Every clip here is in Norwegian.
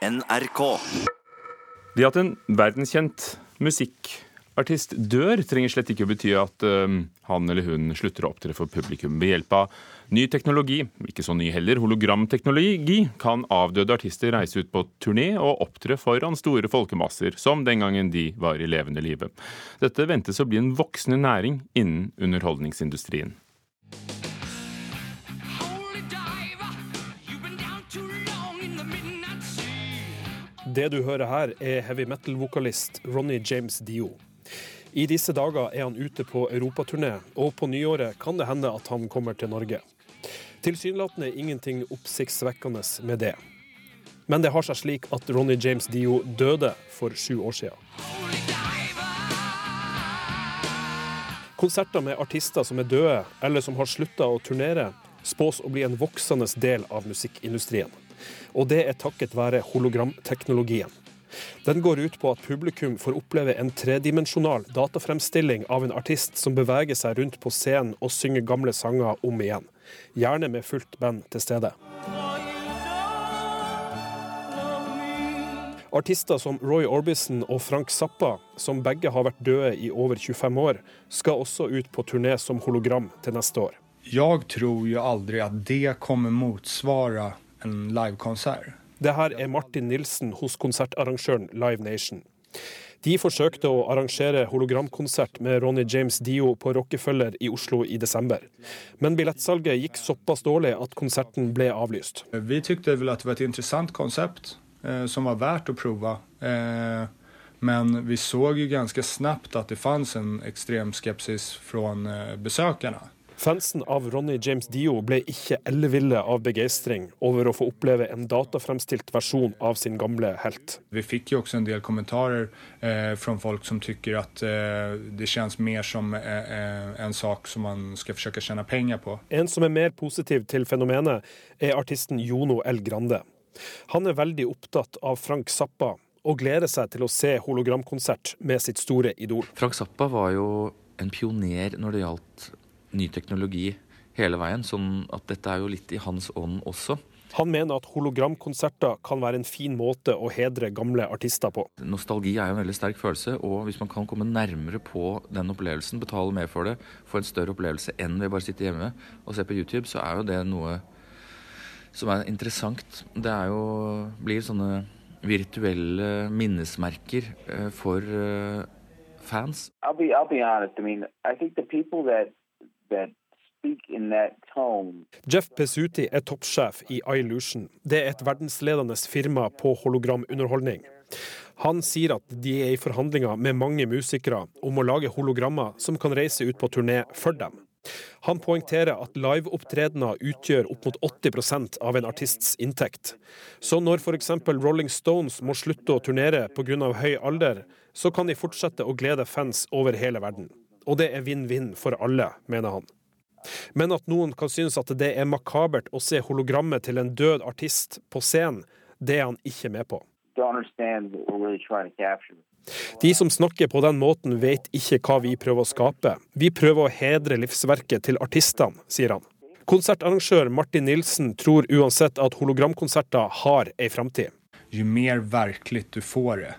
NRK. Det at en verdenskjent musikkartist dør, trenger slett ikke å bety at eh, han eller hun slutter å opptre for publikum. Ved hjelp av ny teknologi, ikke så ny heller, hologramteknologi, kan avdøde artister reise ut på turné og opptre foran store folkemasser, som den gangen de var i levende live. Dette ventes å bli en voksende næring innen underholdningsindustrien. Det du hører her, er heavy metal-vokalist Ronny James Dio. I disse dager er han ute på europaturné, og på nyåret kan det hende at han kommer til Norge. Tilsynelatende ingenting oppsiktsvekkende med det. Men det har seg slik at Ronny James Dio døde for sju år siden. Konserter med artister som er døde, eller som har slutta å turnere, spås å bli en voksende del av musikkindustrien. Og det er takket være hologramteknologien. Den går ut på at publikum får oppleve en tredimensjonal datafremstilling av en artist som beveger seg rundt på scenen og synger gamle sanger om igjen. Gjerne med fullt band til stede. Artister som Roy Orbison og Frank Zappa, som begge har vært døde i over 25 år, skal også ut på turné som hologram til neste år. Jeg tror jo aldri at det kommer motsvara en livekonsert. Det her er Martin Nilsen hos konsertarrangøren Live Nation. De forsøkte å arrangere hologramkonsert med Ronny James Dio på Rockefeller i Oslo i desember. Men billettsalget gikk såpass dårlig at konserten ble avlyst. Vi syntes vel at det var et interessant konsept eh, som var verdt å prøve. Eh, men vi så jo ganske snabbt at det fanns en ekstrem skepsis fra eh, besökarna. Fansen av Ronny James Dio ble ikke elleville av begeistring over å få oppleve en datafremstilt versjon av sin gamle helt. Vi fikk jo også en del kommentarer eh, fra folk som syns at eh, det kjennes mer som eh, eh, en sak som man skal forsøke å tjene penger på. En som er mer positiv til fenomenet, er artisten Jono L. Grande. Han er veldig opptatt av Frank Zappa og gleder seg til å se hologramkonsert med sitt store idol. Frank Zappa var jo en pioner når det gjaldt ny teknologi hele veien, sånn at dette er jo litt i hans ånd også. Han mener at hologramkonserter kan være en fin måte å hedre gamle artister på. Nostalgi er jo en veldig sterk følelse, og hvis man kan komme nærmere på den opplevelsen, betale mer for det, få en større opplevelse enn ved bare å sitte hjemme og se på YouTube, så er jo det noe som er interessant. Det er jo, blir sånne virtuelle minnesmerker eh, for eh, fans. I'll be I'll be honest. I mean, I think the people that Jeff Pesuti er toppsjef i iLution. Det er et verdensledende firma på hologramunderholdning. Han sier at de er i forhandlinger med mange musikere om å lage hologrammer som kan reise ut på turné for dem. Han poengterer at liveopptredener utgjør opp mot 80% av en artists inntekt. Så når f.eks. Rolling Stones må slutte å turnere pga. høy alder, så kan de fortsette å glede fans over hele verden. Og det er vinn-vinn for alle, mener han. Men at noen kan synes at det er makabert å se hologrammet til en død artist på scenen, det er han ikke med på. De som snakker på den måten, vet ikke hva vi prøver å skape. Vi prøver å hedre livsverket til artistene, sier han. Konsertarrangør Martin Nilsen tror uansett at hologramkonserter har ei framtid. Ju mer virkelig du får det,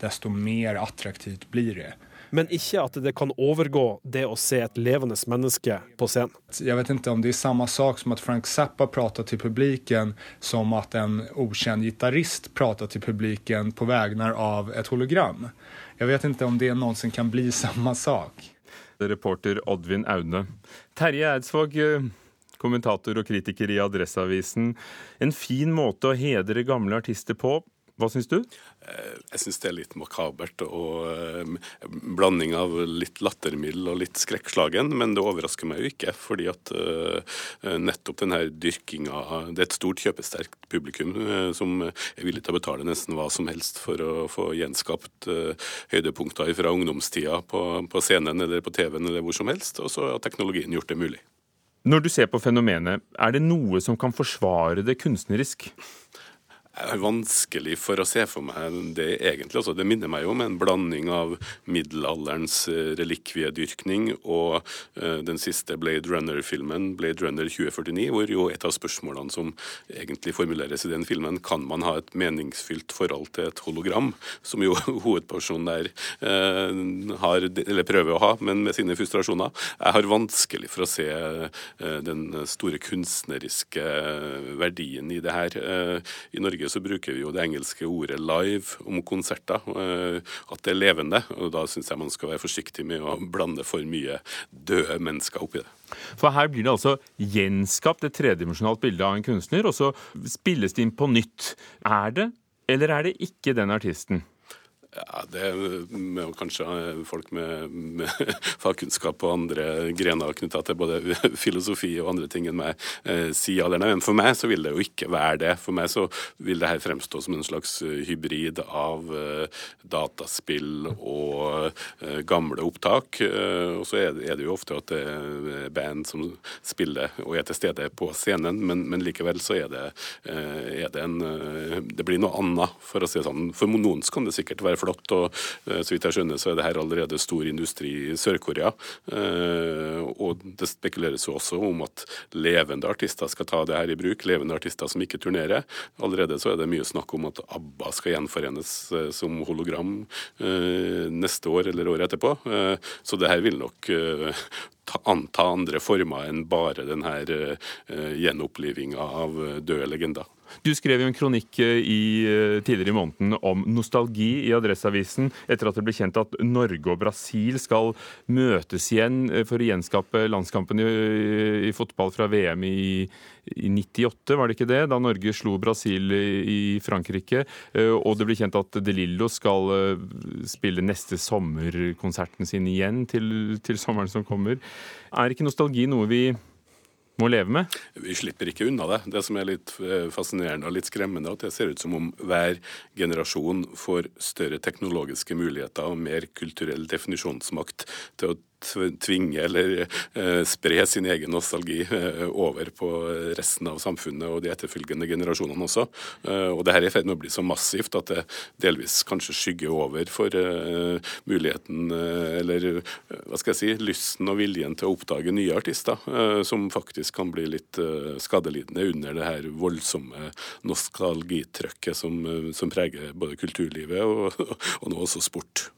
desto mer attraktivt blir det. Men ikke at det kan overgå det å se et levende menneske på scenen. Jeg vet ikke om det er samme sak som at Frank Zappa prater til publiken som at en ukjent gitarrist prater til publiken på vegne av et hologram. Jeg vet ikke om det noensinne kan bli samme sak. Reporter Oddvin Aune. Terje Eidsvåg, eh, kommentator og kritiker i Adresseavisen. En fin måte å hedre gamle artister på. Hva syns du? Jeg syns det er litt makabert og eh, blanding av litt lattermild og litt skrekkslagen, men det overrasker meg jo ikke. Fordi at eh, nettopp denne dyrkinga Det er et stort kjøpesterkt publikum eh, som er villig til å betale nesten hva som helst for å få gjenskapt eh, høydepunkter fra ungdomstida på, på scenen eller på TV-en eller hvor som helst, og så har teknologien gjort det mulig. Når du ser på fenomenet, er det noe som kan forsvare det kunstnerisk? Jeg har vanskelig for å se for meg det egentlig. Altså, det minner meg jo om en blanding av middelalderens eh, relikviedyrkning og uh, den siste Blade Runner-filmen, Blade Runner 2049, hvor jo et av spørsmålene som egentlig formuleres i den filmen, kan man ha et meningsfylt forhold til et hologram, som jo hovedpersonen der uh, har, eller prøver å ha, men med sine frustrasjoner. Jeg har vanskelig for å se uh, den store kunstneriske verdien i det her. I Norge så bruker vi jo det engelske ordet 'live' om konserter. eh, At det er levende. og Da syns jeg man skal være forsiktig med å blande for mye døde mennesker oppi det. For her blir det altså gjenskapt et tredimensjonalt bilde av en kunstner, og så spilles det inn på nytt. Er det, eller er det ikke den artisten? Ja, Det med kanskje folk med, med fagkunnskap og andre grener knytta til både filosofi og andre ting enn meg, eh, si alderne. Men for meg så vil det jo ikke være det. For meg så vil det her fremstå som en slags hybrid av eh, dataspill og eh, gamle opptak. Eh, og så er det, jo ofte at det er band som spiller og er til stede på scenen, men, men likevel så er det, eh, er det en eh, Det blir noe annet, for å si det sånn. For noen kan det sikkert være flott, og eh, så vidt jeg skjønner så er det her allerede stor industri i Sør-Korea. Eh, Og det spekuleres jo også om at levende artister skal ta det her i bruk, levende artister som ikke turnerer. Allerede så er det mye snakk om at ABBA skal gjenforenes eh, som hologram neste år eller året etterpå. Så det her vil nok ta, anta andre former enn bare den her gjenopplivinga av døde legender. Du skrev jo en kronikk eh, i, eh, tidligere i måneden om nostalgi i Adresseavisen, etter at det ble kjent at Norge og Brasil skal møtes igjen eh, for å gjenskape landskampen i, i fotball fra VM i, i 98, var det ikke det? Da Norge slo Brasil i, Frankrike. Og det ble kjent at De Lillo skal spille neste sommerkonserten sin igjen til, til sommeren som kommer. Er ikke nostalgi noe vi må leve med? Vi slipper ikke unna det. Det som er litt eh, fascinerende og litt skremmende, er at det ser ut som om hver generasjon får større teknologiske muligheter og mer kulturell definisjonsmakt til å tvinge eller eh, spre sin egen nostalgi eh, over på resten av samfunnet og de etterfølgende generasjonene også. Eh, og det her er i ferd med å bli så massivt at det delvis kanskje skygger over for muligheten, eller hva skal jeg si, lysten og viljen til å oppdage nye artister, som faktisk kan bli litt skadelidende under det her voldsomme nostalgitrykket som, som preger både kulturlivet og, og nå også sport.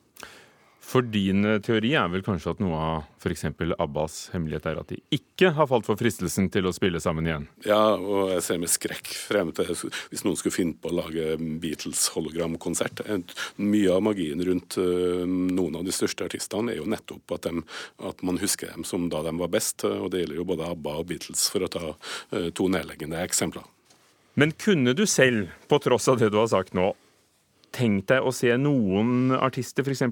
For din eh, teori er vel kanskje at noe av f.eks. Abbas hemmelighet er at de ikke har falt for fristelsen til å spille sammen igjen? Ja, og jeg ser med skrekk frem til hvis noen skulle finne på å lage Beatles-hologramkonsert. Mye av magien rundt eh, noen av de største artistene er jo nettopp at, de, at man husker dem som da de var best. Og det gjelder jo både ABBA og Beatles, for å ta eh, to nedleggende eksempler. Men kunne du selv, på tross av det du har sagt nå, tenkt deg å se noen artister, f.eks.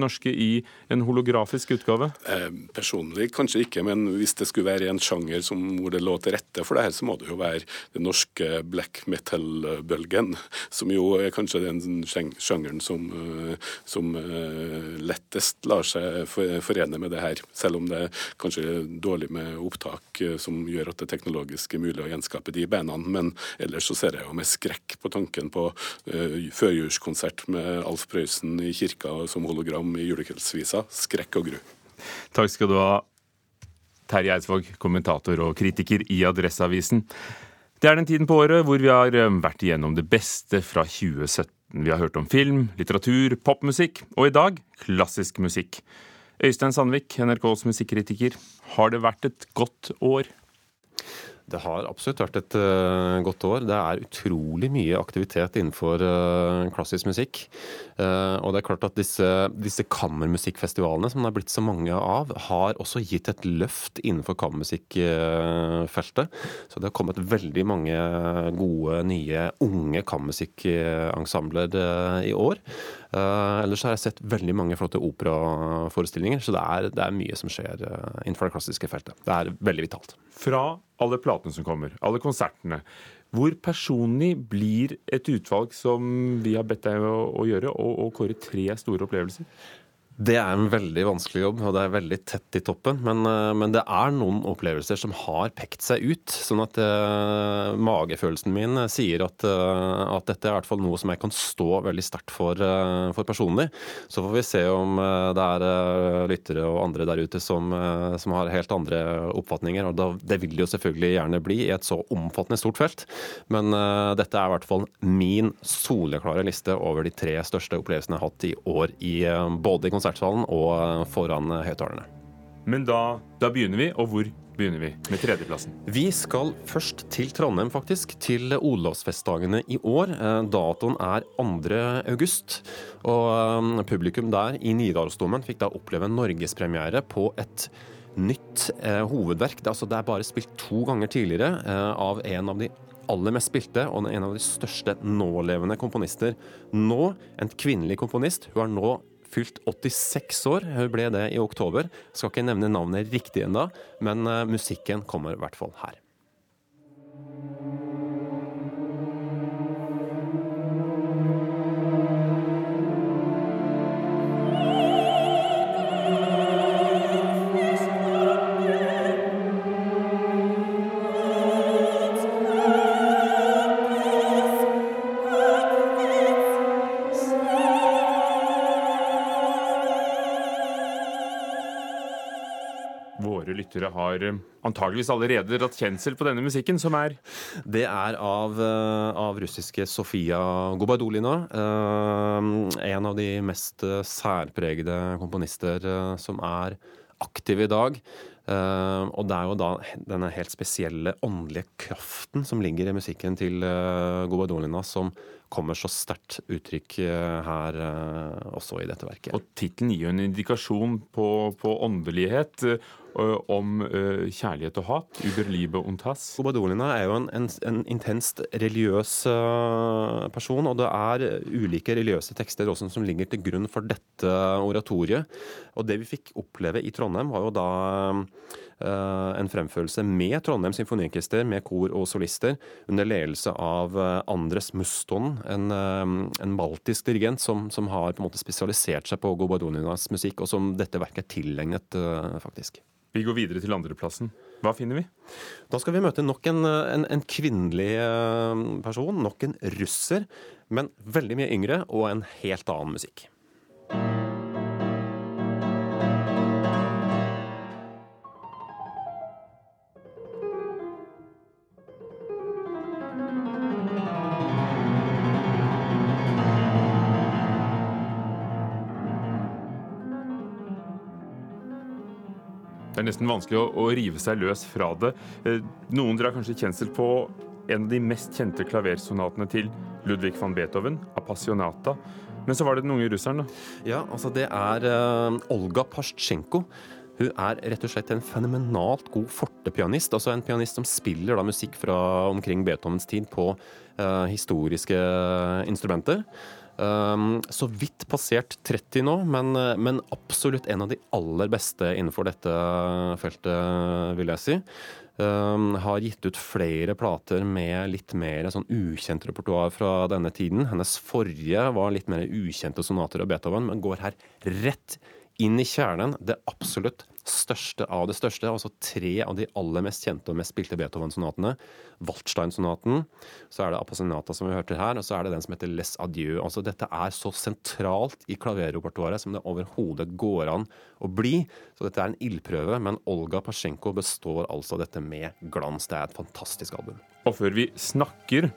norske, i en holografisk utgave? Eh, Personlig kanskje ikke, men hvis det skulle være en sjanger som, hvor det lå til rette for det her, så må det jo være den norske black metal-bølgen, som jo er kanskje den sjangeren som, eh, som eh, lettest lar seg forene med det her. Selv om det er kanskje dårlig med opptak eh, som gjør at det teknologisk er mulig å gjenskape de bandene. Men ellers så ser jeg jo med skrekk på tanken på uh, førjulskonsert med Alf Prøysen i kirka som hologram i julekveldsvisa. Skrekk og gru. Takk skal du ha, Terje Eidsvåg, kommentator og kritiker i Adresseavisen. Det er den tiden på året hvor vi har eh, vært igjennom det beste fra 2017. Vi har hørt om film, litteratur, popmusikk, og i dag klassisk musikk. Øystein Sandvik, NRKs musikkritiker. Har det vært et godt år? Det har absolutt vært et uh, godt år. Det er utrolig mye aktivitet innenfor uh, klassisk musikk. Uh, og det er klart at disse, disse kammermusikkfestivalene, som det er blitt så mange av, har også gitt et løft innenfor kammermusikkfeltet. Så det har kommet veldig mange gode, nye, unge kammermusikkensembler i år. Eh, ellers har jeg sett veldig mange flotte operaforestillinger, så det er, det er mye som skjer uh, innenfor det klassiske feltet. Det er veldig vitalt. Fra alle platene som kommer, alle konsertene. Hvor personlig blir et utvalg som vi har bedt deg å, å gjøre, og, og kåre tre store opplevelser? Det er en veldig vanskelig jobb, og det er veldig tett i toppen. Men, eh, men det er noen opplevelser som har pekt seg ut. Sånn at eh, magefølelsen min sier at, eh, at dette er i hvert fall noe som jeg kan stå veldig sterkt for, eh, for personlig. Så får vi se om eh, det er eh, lyttere og andre der ute som, eh, som har helt andre oppfatninger. Og da, det vil det jo selvfølgelig gjerne bli i et så omfattende stort felt. Men eh, dette er i hvert fall min soleklare liste over de tre største opplevelsene jeg har hatt i år, i, eh, både i konsertsalen og eh, foran eh, høyttalerne. Men da, da begynner vi, og hvor begynner vi? Med tredjeplassen. Vi skal først til Trondheim, faktisk. Til Olavsfestdagene i år. Eh, Datoen er 2. august. Og publikum der i Nidarosdomen fikk da oppleve norgespremiere på et nytt eh, hovedverk. Det, er altså, det er bare spilt to ganger tidligere eh, av en av de aller mest spilte og en av de største nålevende komponister nå. En kvinnelig komponist. Hun er nå fylt 86 år. Hun ble det i oktober. Skal ikke nevne navnet riktig ennå, men eh, musikken kommer i hvert fall her. Våre lyttere har eh, antageligvis allerede dratt kjensel på denne musikken, som er Det er av, eh, av russiske Sofia Gobadolina. eh, En av de mest særpregede komponister som er aktiv i dag. Og det er jo da denne helt spesielle åndelige kraften som ligger i musikken til uh, Gobadolina, som kommer så sterkt uttrykk eh, her eh, også i dette verket. Og tittelen gir jo en indikasjon på, på åndelighet, eh, om kjærlighet og hat. Über Liebe und Hass. Obadolina er jo en, en, en intenst religiøs person, og det er ulike religiøse tekster også som ligger til grunn for dette oratoriet. Og det vi fikk oppleve i Trondheim, var jo da en fremførelse med Trondheim Symfoniorkester, med kor og solister, under ledelse av eh, Andres Muston, en, eh, en baltisk dirigent som, som har på en måte spesialisert seg på Gobadoninas musikk, og som dette verket er tilegnet, eh, faktisk. Vi går videre til andreplassen. Hva finner vi? Da skal vi møte nok en, en, en kvinnelig eh, person, nok en russer, men veldig mye yngre og en helt annen musikk. Det er nesten vanskelig å, å rive seg løs fra det. Eh, Noen drar kanskje kjensel på en av de mest kjente klaversonatene til Ludvig van Beethoven, Appassionata. Men så var det den unge russeren, da. Ja, altså det er uh, Olga Pasjtsjenko. Hun er rett og slett en fenomenalt god fortepianist. Altså en pianist som spiller da musikk fra omkring Beethovens tid på uh, historiske instrumenter. Um, så vidt passert 30 nå, men, men absolutt en av de aller beste innenfor dette feltet, vil jeg si. Um, har gitt ut flere plater med litt mer sånn ukjent repertoar fra denne tiden. Hennes forrige var litt mer ukjente sonater av Beethoven, men går her rett inn i kjernen. Det absolutt største av det største. Altså tre av de aller mest kjente og mest spilte Beethoven-sonatene. Waltstein-sonaten, så er det Apasinata som vi hørte her, og så er det den som heter Les Adieu. Altså dette er så sentralt i klaverrepertoaret som det overhodet går an å bli. Så dette er en ildprøve, men Olga Pasjenko består altså dette med glans. Det er et fantastisk album. Og før vi snakker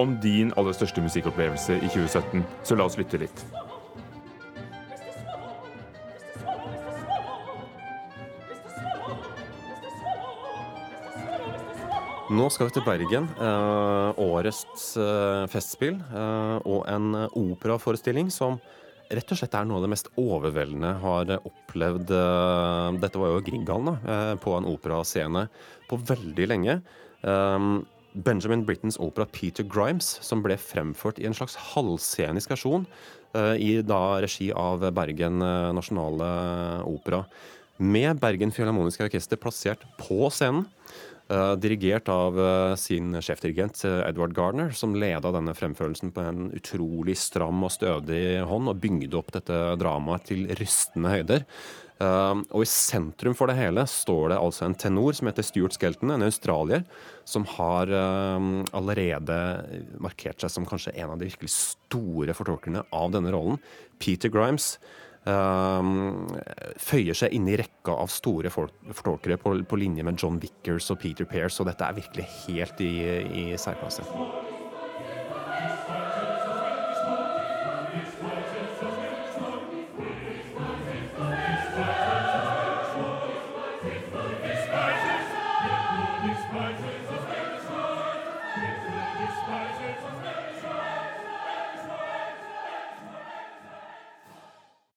om din aller største musikkopplevelse i 2017, så la oss lytte litt. Nå skal vi til Bergen. eh, årets eh, festspill. eh, og en operaforestilling som rett og slett er noe av det mest overveldende har opplevd Dette var jo Grieghallen, på en operascene på veldig lenge. Benjamin Brittens opera 'Peter Grimes', som ble fremført i en slags halvscenisk versjon i da regi av Bergen Nasjonale Opera. Med Bergen Filharmoniske Orkester plassert på scenen. Eh, dirigert av eh, sin sjefdirigent eh, Edward Gardner, som leda denne fremførelsen på en utrolig stram og stødig hånd, og bygde opp dette dramaet til rystende høyder. Og i sentrum for det hele står det altså en tenor som heter Stuart Skelton, en australier, som har allerede markert seg som kanskje en av de virkelig store fortolkerne av denne rollen. Peter Grimes uh, føyer seg inn i rekka av store fortolkere på, på linje med John Vickers og Peter Pears, og dette er virkelig helt i, i særklasse.